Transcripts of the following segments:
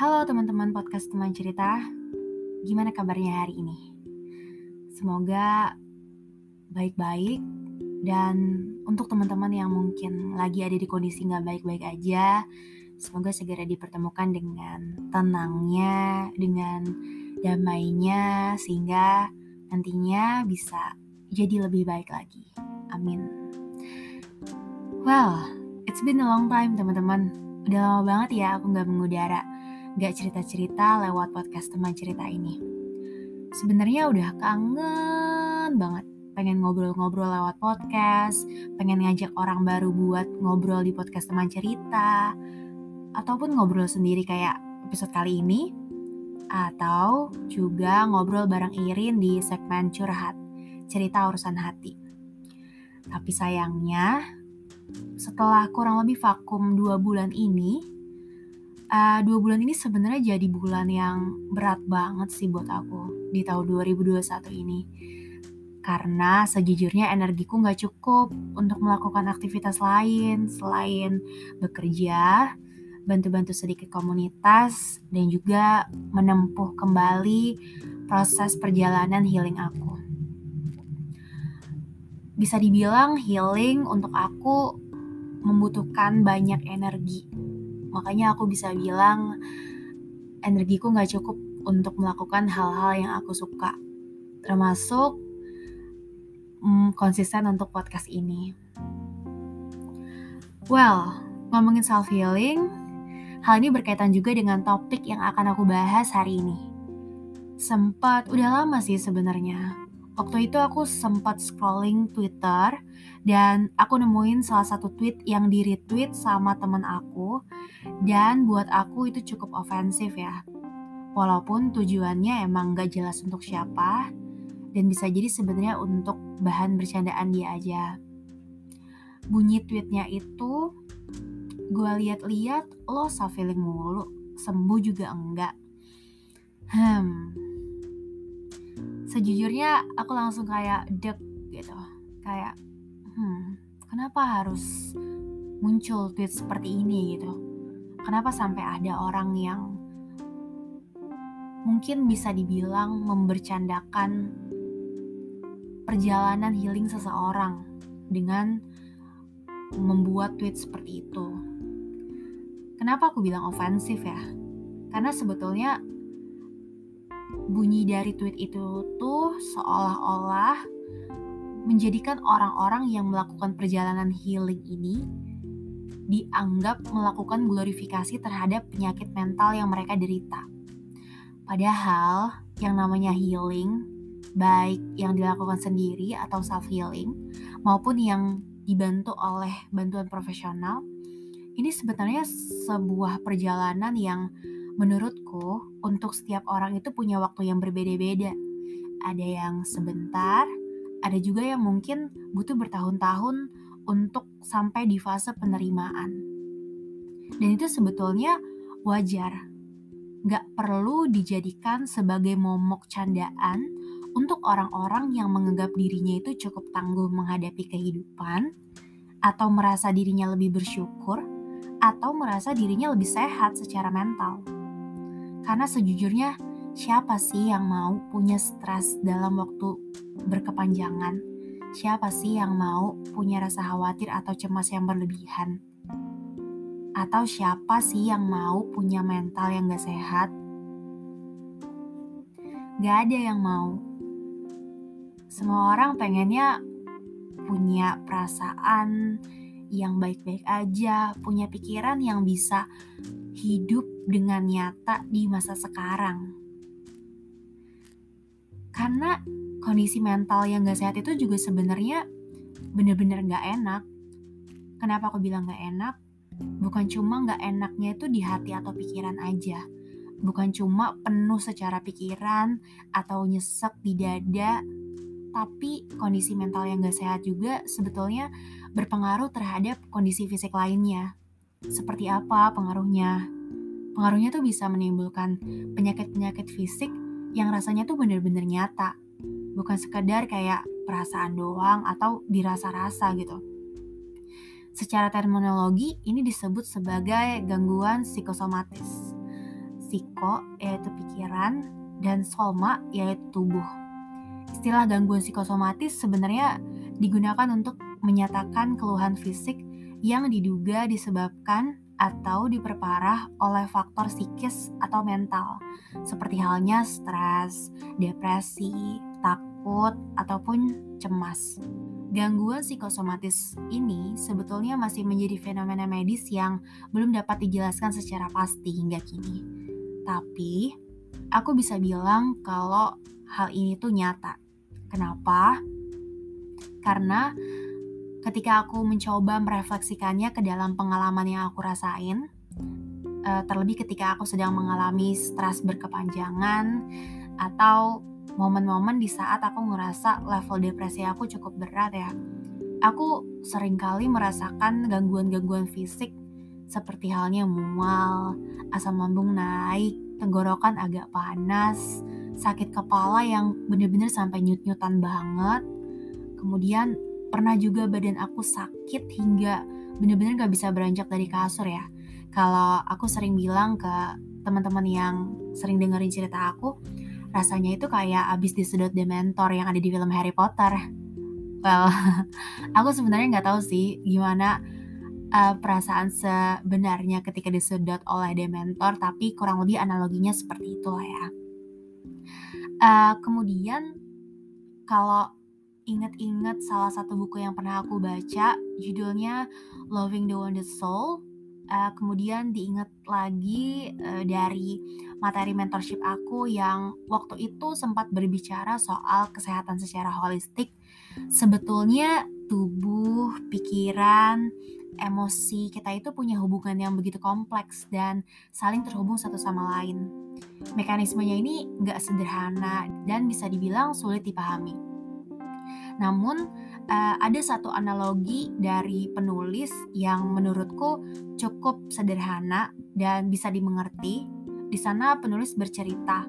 Halo teman-teman podcast teman cerita, gimana kabarnya hari ini? Semoga baik-baik dan untuk teman-teman yang mungkin lagi ada di kondisi nggak baik-baik aja, semoga segera dipertemukan dengan tenangnya, dengan damainya, sehingga nantinya bisa jadi lebih baik lagi. Amin. Well, it's been a long time teman-teman. Udah lama banget ya aku nggak mengudara, nggak cerita-cerita lewat podcast teman cerita ini. Sebenarnya udah kangen banget pengen ngobrol-ngobrol lewat podcast, pengen ngajak orang baru buat ngobrol di podcast teman cerita, ataupun ngobrol sendiri kayak episode kali ini, atau juga ngobrol bareng Irin di segmen curhat, cerita urusan hati. Tapi sayangnya, setelah kurang lebih vakum dua bulan ini, uh, dua bulan ini sebenarnya jadi bulan yang berat banget sih buat aku di tahun 2021 ini karena sejujurnya energiku nggak cukup untuk melakukan aktivitas lain selain bekerja, bantu-bantu sedikit komunitas, dan juga menempuh kembali proses perjalanan healing aku. Bisa dibilang healing untuk aku membutuhkan banyak energi. Makanya aku bisa bilang energiku nggak cukup untuk melakukan hal-hal yang aku suka. Termasuk mm, konsisten untuk podcast ini. Well, ngomongin self healing, hal ini berkaitan juga dengan topik yang akan aku bahas hari ini. Sempat udah lama sih sebenarnya. Waktu itu aku sempat scrolling Twitter dan aku nemuin salah satu tweet yang di retweet sama teman aku dan buat aku itu cukup ofensif ya. Walaupun tujuannya emang gak jelas untuk siapa, dan bisa jadi sebenarnya untuk bahan bercandaan dia aja. Bunyi tweetnya itu, gue liat-liat lo feeling mulu, sembuh juga enggak. Hmm, sejujurnya aku langsung kayak dek gitu, kayak hmm, kenapa harus muncul tweet seperti ini gitu? Kenapa sampai ada orang yang mungkin bisa dibilang membercandakan perjalanan healing seseorang dengan membuat tweet seperti itu. Kenapa aku bilang ofensif ya? Karena sebetulnya bunyi dari tweet itu tuh seolah-olah menjadikan orang-orang yang melakukan perjalanan healing ini dianggap melakukan glorifikasi terhadap penyakit mental yang mereka derita. Padahal yang namanya healing baik yang dilakukan sendiri atau self healing maupun yang dibantu oleh bantuan profesional ini sebenarnya sebuah perjalanan yang menurutku untuk setiap orang itu punya waktu yang berbeda-beda. Ada yang sebentar ada juga yang mungkin butuh bertahun-tahun untuk sampai di fase penerimaan. Dan itu sebetulnya wajar. Gak perlu dijadikan sebagai momok candaan untuk orang-orang yang menganggap dirinya itu cukup tangguh menghadapi kehidupan, atau merasa dirinya lebih bersyukur, atau merasa dirinya lebih sehat secara mental. Karena sejujurnya, siapa sih yang mau punya stres dalam waktu berkepanjangan? Siapa sih yang mau punya rasa khawatir atau cemas yang berlebihan? Atau siapa sih yang mau punya mental yang gak sehat? Gak ada yang mau semua orang pengennya punya perasaan yang baik-baik aja, punya pikiran yang bisa hidup dengan nyata di masa sekarang. Karena kondisi mental yang gak sehat itu juga sebenarnya bener-bener gak enak. Kenapa aku bilang gak enak? Bukan cuma gak enaknya itu di hati atau pikiran aja. Bukan cuma penuh secara pikiran atau nyesek di dada tapi kondisi mental yang gak sehat juga sebetulnya berpengaruh terhadap kondisi fisik lainnya. Seperti apa pengaruhnya? Pengaruhnya tuh bisa menimbulkan penyakit-penyakit fisik yang rasanya tuh bener-bener nyata. Bukan sekedar kayak perasaan doang atau dirasa-rasa gitu. Secara terminologi, ini disebut sebagai gangguan psikosomatis. psiko yaitu pikiran dan soma yaitu tubuh. Istilah gangguan psikosomatis sebenarnya digunakan untuk menyatakan keluhan fisik yang diduga disebabkan atau diperparah oleh faktor psikis atau mental, seperti halnya stres, depresi, takut, ataupun cemas. Gangguan psikosomatis ini sebetulnya masih menjadi fenomena medis yang belum dapat dijelaskan secara pasti hingga kini. Tapi, aku bisa bilang kalau hal ini tuh nyata. Kenapa? Karena ketika aku mencoba merefleksikannya ke dalam pengalaman yang aku rasain, uh, terlebih ketika aku sedang mengalami stres berkepanjangan atau momen-momen di saat aku ngerasa level depresi aku cukup berat ya. Aku sering kali merasakan gangguan-gangguan fisik seperti halnya mual, asam lambung naik, tenggorokan agak panas, sakit kepala yang bener-bener sampai nyut-nyutan banget, kemudian pernah juga badan aku sakit hingga bener-bener gak bisa beranjak dari kasur ya. Kalau aku sering bilang ke teman-teman yang sering dengerin cerita aku, rasanya itu kayak abis disedot dementor yang ada di film Harry Potter. Well, aku sebenarnya nggak tahu sih gimana uh, perasaan sebenarnya ketika disedot oleh dementor, tapi kurang lebih analoginya seperti itu lah ya. Uh, kemudian kalau inget-inget salah satu buku yang pernah aku baca, judulnya Loving the Wounded Soul. Uh, kemudian diingat lagi uh, dari materi mentorship aku yang waktu itu sempat berbicara soal kesehatan secara holistik. Sebetulnya tubuh, pikiran, emosi kita itu punya hubungan yang begitu kompleks dan saling terhubung satu sama lain. Mekanismenya ini nggak sederhana dan bisa dibilang sulit dipahami. Namun uh, ada satu analogi dari penulis yang menurutku cukup sederhana dan bisa dimengerti. Di sana penulis bercerita,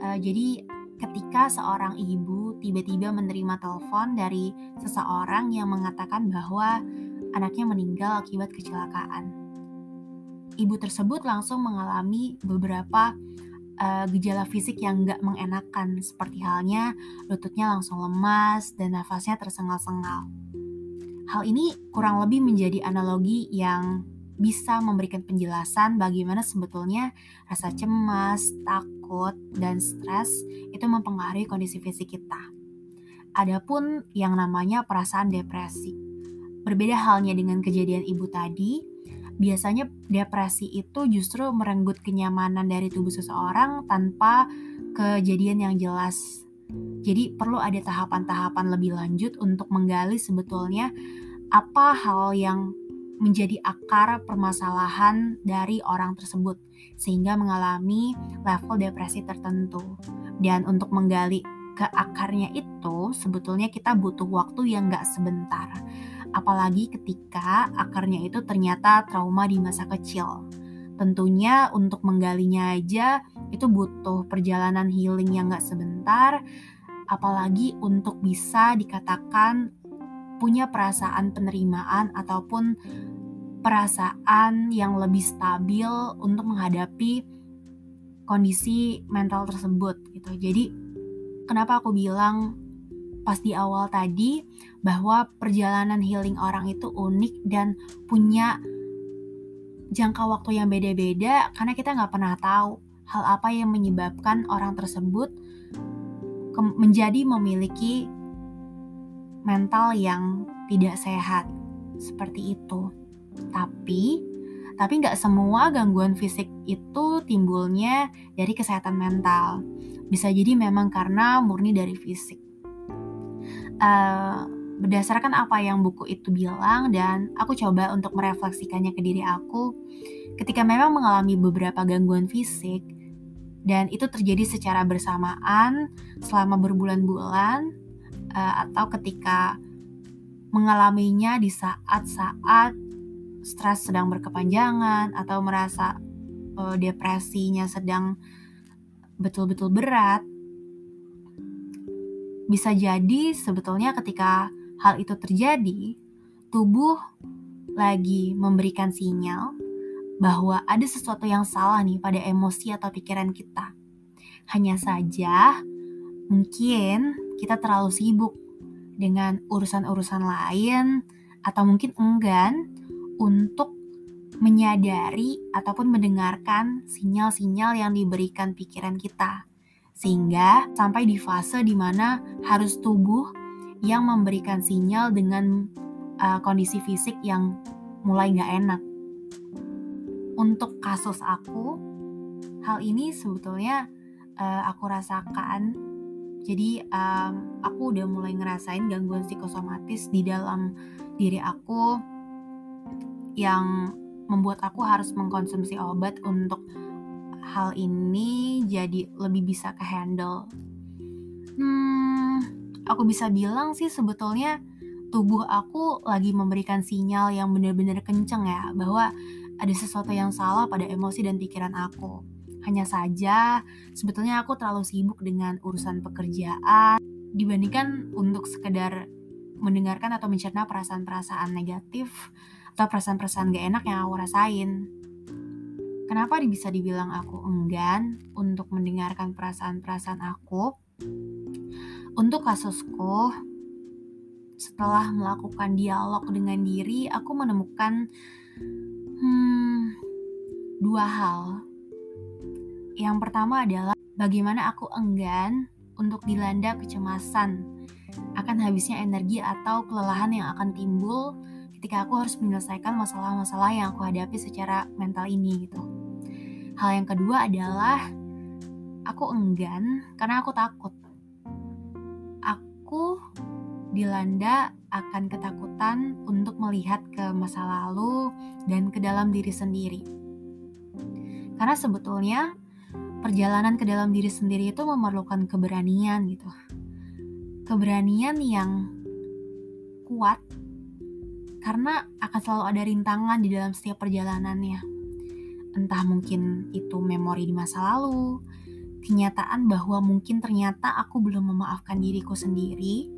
uh, jadi ketika seorang ibu tiba-tiba menerima telepon dari seseorang yang mengatakan bahwa anaknya meninggal akibat kecelakaan. Ibu tersebut langsung mengalami beberapa uh, gejala fisik yang nggak mengenakan, seperti halnya lututnya langsung lemas dan nafasnya tersengal-sengal. Hal ini kurang lebih menjadi analogi yang bisa memberikan penjelasan bagaimana sebetulnya rasa cemas, takut, dan stres itu mempengaruhi kondisi fisik kita. Adapun yang namanya perasaan depresi. Berbeda halnya dengan kejadian ibu tadi, biasanya depresi itu justru merenggut kenyamanan dari tubuh seseorang tanpa kejadian yang jelas. Jadi perlu ada tahapan-tahapan lebih lanjut untuk menggali sebetulnya apa hal yang menjadi akar permasalahan dari orang tersebut sehingga mengalami level depresi tertentu. Dan untuk menggali ke akarnya itu sebetulnya kita butuh waktu yang gak sebentar apalagi ketika akarnya itu ternyata trauma di masa kecil. Tentunya untuk menggalinya aja itu butuh perjalanan healing yang gak sebentar, apalagi untuk bisa dikatakan punya perasaan penerimaan ataupun perasaan yang lebih stabil untuk menghadapi kondisi mental tersebut gitu. Jadi kenapa aku bilang pas di awal tadi bahwa perjalanan healing orang itu unik dan punya jangka waktu yang beda-beda karena kita nggak pernah tahu hal apa yang menyebabkan orang tersebut menjadi memiliki mental yang tidak sehat seperti itu. Tapi tapi nggak semua gangguan fisik itu timbulnya dari kesehatan mental. Bisa jadi memang karena murni dari fisik uh, berdasarkan apa yang buku itu bilang dan aku coba untuk merefleksikannya ke diri aku ketika memang mengalami beberapa gangguan fisik dan itu terjadi secara bersamaan selama berbulan-bulan uh, atau ketika mengalaminya di saat-saat stres sedang berkepanjangan atau merasa uh, depresinya sedang betul-betul berat bisa jadi sebetulnya ketika hal itu terjadi, tubuh lagi memberikan sinyal bahwa ada sesuatu yang salah nih pada emosi atau pikiran kita. Hanya saja, mungkin kita terlalu sibuk dengan urusan-urusan lain, atau mungkin enggan untuk menyadari ataupun mendengarkan sinyal-sinyal yang diberikan pikiran kita. Sehingga sampai di fase di mana harus tubuh yang memberikan sinyal dengan uh, kondisi fisik yang mulai gak enak untuk kasus aku, hal ini sebetulnya uh, aku rasakan. Jadi um, aku udah mulai ngerasain gangguan psikosomatis di dalam diri aku yang membuat aku harus mengkonsumsi obat untuk hal ini jadi lebih bisa ke handle. Hmm, aku bisa bilang sih sebetulnya tubuh aku lagi memberikan sinyal yang benar-benar kenceng ya bahwa ada sesuatu yang salah pada emosi dan pikiran aku. Hanya saja, sebetulnya aku terlalu sibuk dengan urusan pekerjaan dibandingkan untuk sekedar mendengarkan atau mencerna perasaan-perasaan negatif atau perasaan-perasaan gak enak yang aku rasain. Kenapa bisa dibilang aku enggan untuk mendengarkan perasaan-perasaan aku? Untuk kasusku, setelah melakukan dialog dengan diri, aku menemukan Hmm, dua hal. Yang pertama adalah bagaimana aku enggan untuk dilanda kecemasan akan habisnya energi atau kelelahan yang akan timbul ketika aku harus menyelesaikan masalah-masalah yang aku hadapi secara mental ini gitu. Hal yang kedua adalah aku enggan karena aku takut. Aku dilanda akan ketakutan untuk melihat ke masa lalu dan ke dalam diri sendiri. Karena sebetulnya perjalanan ke dalam diri sendiri itu memerlukan keberanian gitu. Keberanian yang kuat karena akan selalu ada rintangan di dalam setiap perjalanannya. Entah mungkin itu memori di masa lalu, kenyataan bahwa mungkin ternyata aku belum memaafkan diriku sendiri,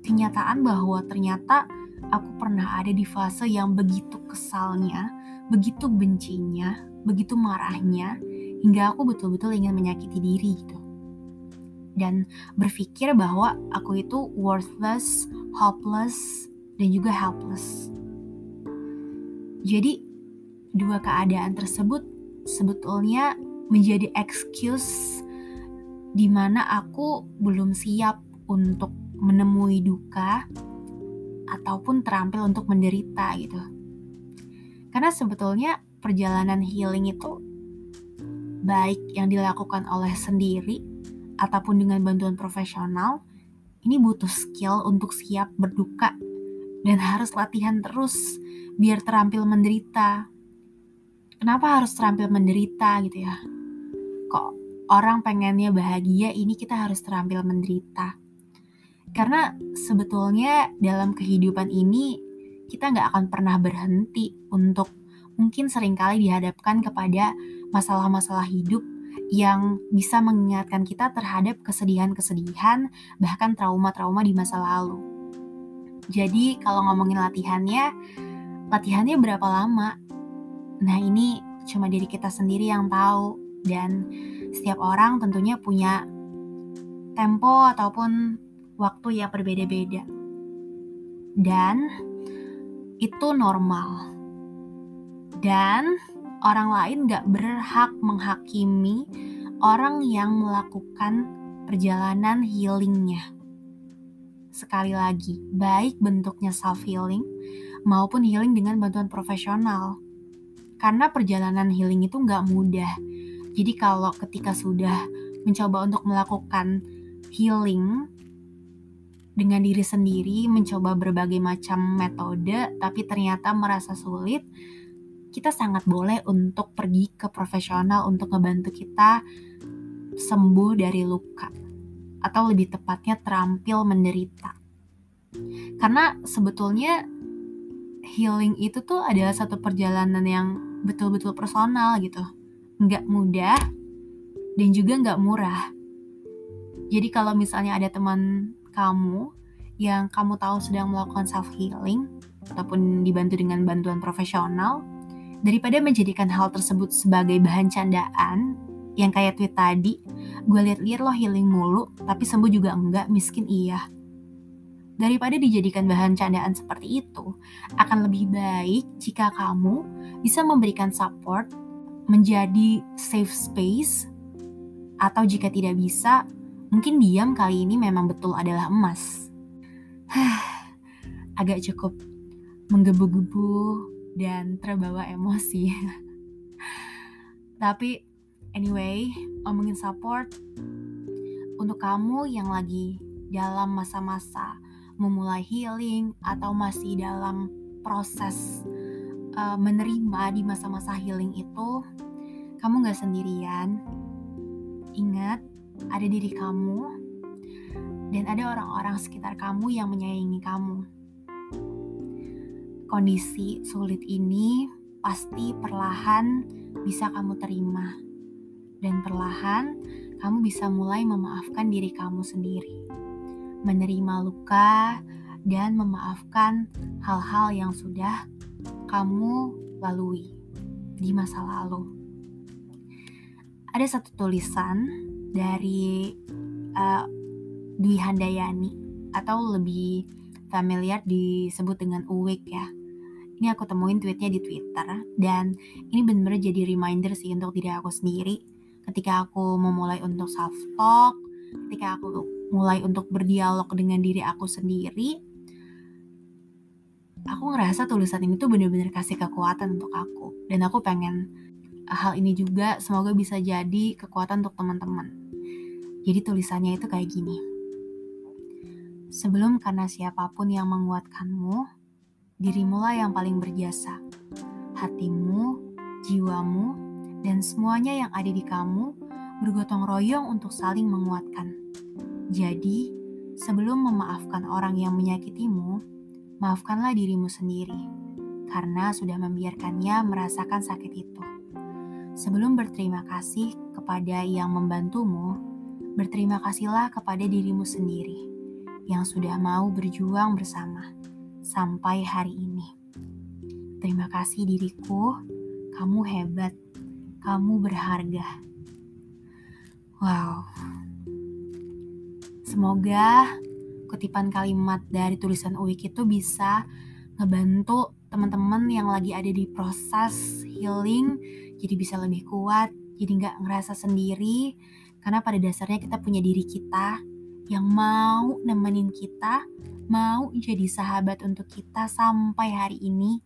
kenyataan bahwa ternyata aku pernah ada di fase yang begitu kesalnya, begitu bencinya, begitu marahnya, hingga aku betul-betul ingin menyakiti diri gitu. Dan berpikir bahwa aku itu worthless, hopeless, dan juga helpless. Jadi, dua keadaan tersebut sebetulnya menjadi excuse di mana aku belum siap untuk menemui duka ataupun terampil untuk menderita gitu. Karena sebetulnya perjalanan healing itu baik yang dilakukan oleh sendiri ataupun dengan bantuan profesional, ini butuh skill untuk siap berduka dan harus latihan terus biar terampil menderita. Kenapa harus terampil menderita gitu ya? Kok orang pengennya bahagia, ini kita harus terampil menderita. Karena sebetulnya dalam kehidupan ini kita nggak akan pernah berhenti untuk mungkin sering kali dihadapkan kepada masalah-masalah hidup yang bisa mengingatkan kita terhadap kesedihan-kesedihan bahkan trauma-trauma di masa lalu. Jadi kalau ngomongin latihannya, latihannya berapa lama? Nah ini cuma diri kita sendiri yang tahu dan setiap orang tentunya punya tempo ataupun waktu yang berbeda-beda. Dan itu normal. Dan orang lain gak berhak menghakimi orang yang melakukan perjalanan healingnya. Sekali lagi, baik bentuknya self-healing maupun healing dengan bantuan profesional. Karena perjalanan healing itu gak mudah. Jadi kalau ketika sudah mencoba untuk melakukan healing dengan diri sendiri mencoba berbagai macam metode tapi ternyata merasa sulit kita sangat boleh untuk pergi ke profesional untuk ngebantu kita sembuh dari luka atau lebih tepatnya terampil menderita. Karena sebetulnya healing itu tuh adalah satu perjalanan yang betul-betul personal gitu. Nggak mudah dan juga nggak murah. Jadi kalau misalnya ada teman kamu yang kamu tahu sedang melakukan self healing ataupun dibantu dengan bantuan profesional, Daripada menjadikan hal tersebut sebagai bahan candaan, yang kayak tweet tadi, gue liat-liat lo healing mulu, tapi sembuh juga enggak, miskin iya. Daripada dijadikan bahan candaan seperti itu, akan lebih baik jika kamu bisa memberikan support menjadi safe space atau jika tidak bisa, mungkin diam kali ini memang betul adalah emas. Agak cukup menggebu-gebu dan terbawa emosi. Tapi anyway, ngomongin support untuk kamu yang lagi dalam masa-masa memulai healing atau masih dalam proses uh, menerima di masa-masa healing itu, kamu gak sendirian. Ingat, ada diri kamu dan ada orang-orang sekitar kamu yang menyayangi kamu. Kondisi sulit ini pasti perlahan bisa kamu terima, dan perlahan kamu bisa mulai memaafkan diri kamu sendiri menerima luka, dan memaafkan hal-hal yang sudah kamu lalui di masa lalu. Ada satu tulisan dari uh, Dwi Handayani atau lebih familiar disebut dengan Uwik ya. Ini aku temuin tweetnya di Twitter dan ini benar-benar jadi reminder sih untuk diri aku sendiri ketika aku memulai untuk self talk, ketika aku mulai untuk berdialog dengan diri aku sendiri, aku ngerasa tulisan ini tuh bener-bener kasih kekuatan untuk aku. Dan aku pengen hal ini juga semoga bisa jadi kekuatan untuk teman-teman. Jadi tulisannya itu kayak gini. Sebelum karena siapa pun yang menguatkanmu, dirimulah yang paling berjasa. Hatimu, jiwamu, dan semuanya yang ada di kamu bergotong royong untuk saling menguatkan. Jadi, sebelum memaafkan orang yang menyakitimu, maafkanlah dirimu sendiri karena sudah membiarkannya merasakan sakit itu. Sebelum berterima kasih kepada yang membantumu, berterima kasihlah kepada dirimu sendiri yang sudah mau berjuang bersama sampai hari ini. Terima kasih diriku, kamu hebat, kamu berharga. Wow, Semoga kutipan kalimat dari tulisan Uwik itu bisa ngebantu teman-teman yang lagi ada di proses healing jadi bisa lebih kuat, jadi nggak ngerasa sendiri karena pada dasarnya kita punya diri kita yang mau nemenin kita, mau jadi sahabat untuk kita sampai hari ini,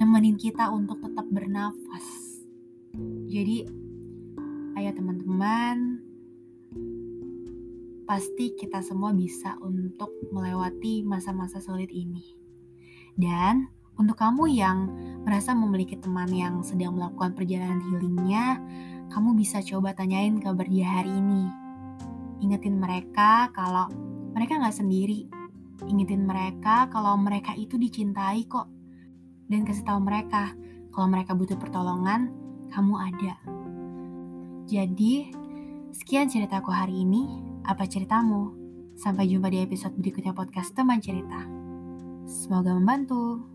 nemenin kita untuk tetap bernafas. Jadi, ayo teman-teman, pasti kita semua bisa untuk melewati masa-masa sulit ini. Dan untuk kamu yang merasa memiliki teman yang sedang melakukan perjalanan healingnya, kamu bisa coba tanyain kabar dia hari ini. Ingetin mereka kalau mereka nggak sendiri. Ingetin mereka kalau mereka itu dicintai kok. Dan kasih tahu mereka kalau mereka butuh pertolongan, kamu ada. Jadi, sekian ceritaku hari ini. Apa ceritamu? Sampai jumpa di episode berikutnya podcast teman cerita. Semoga membantu.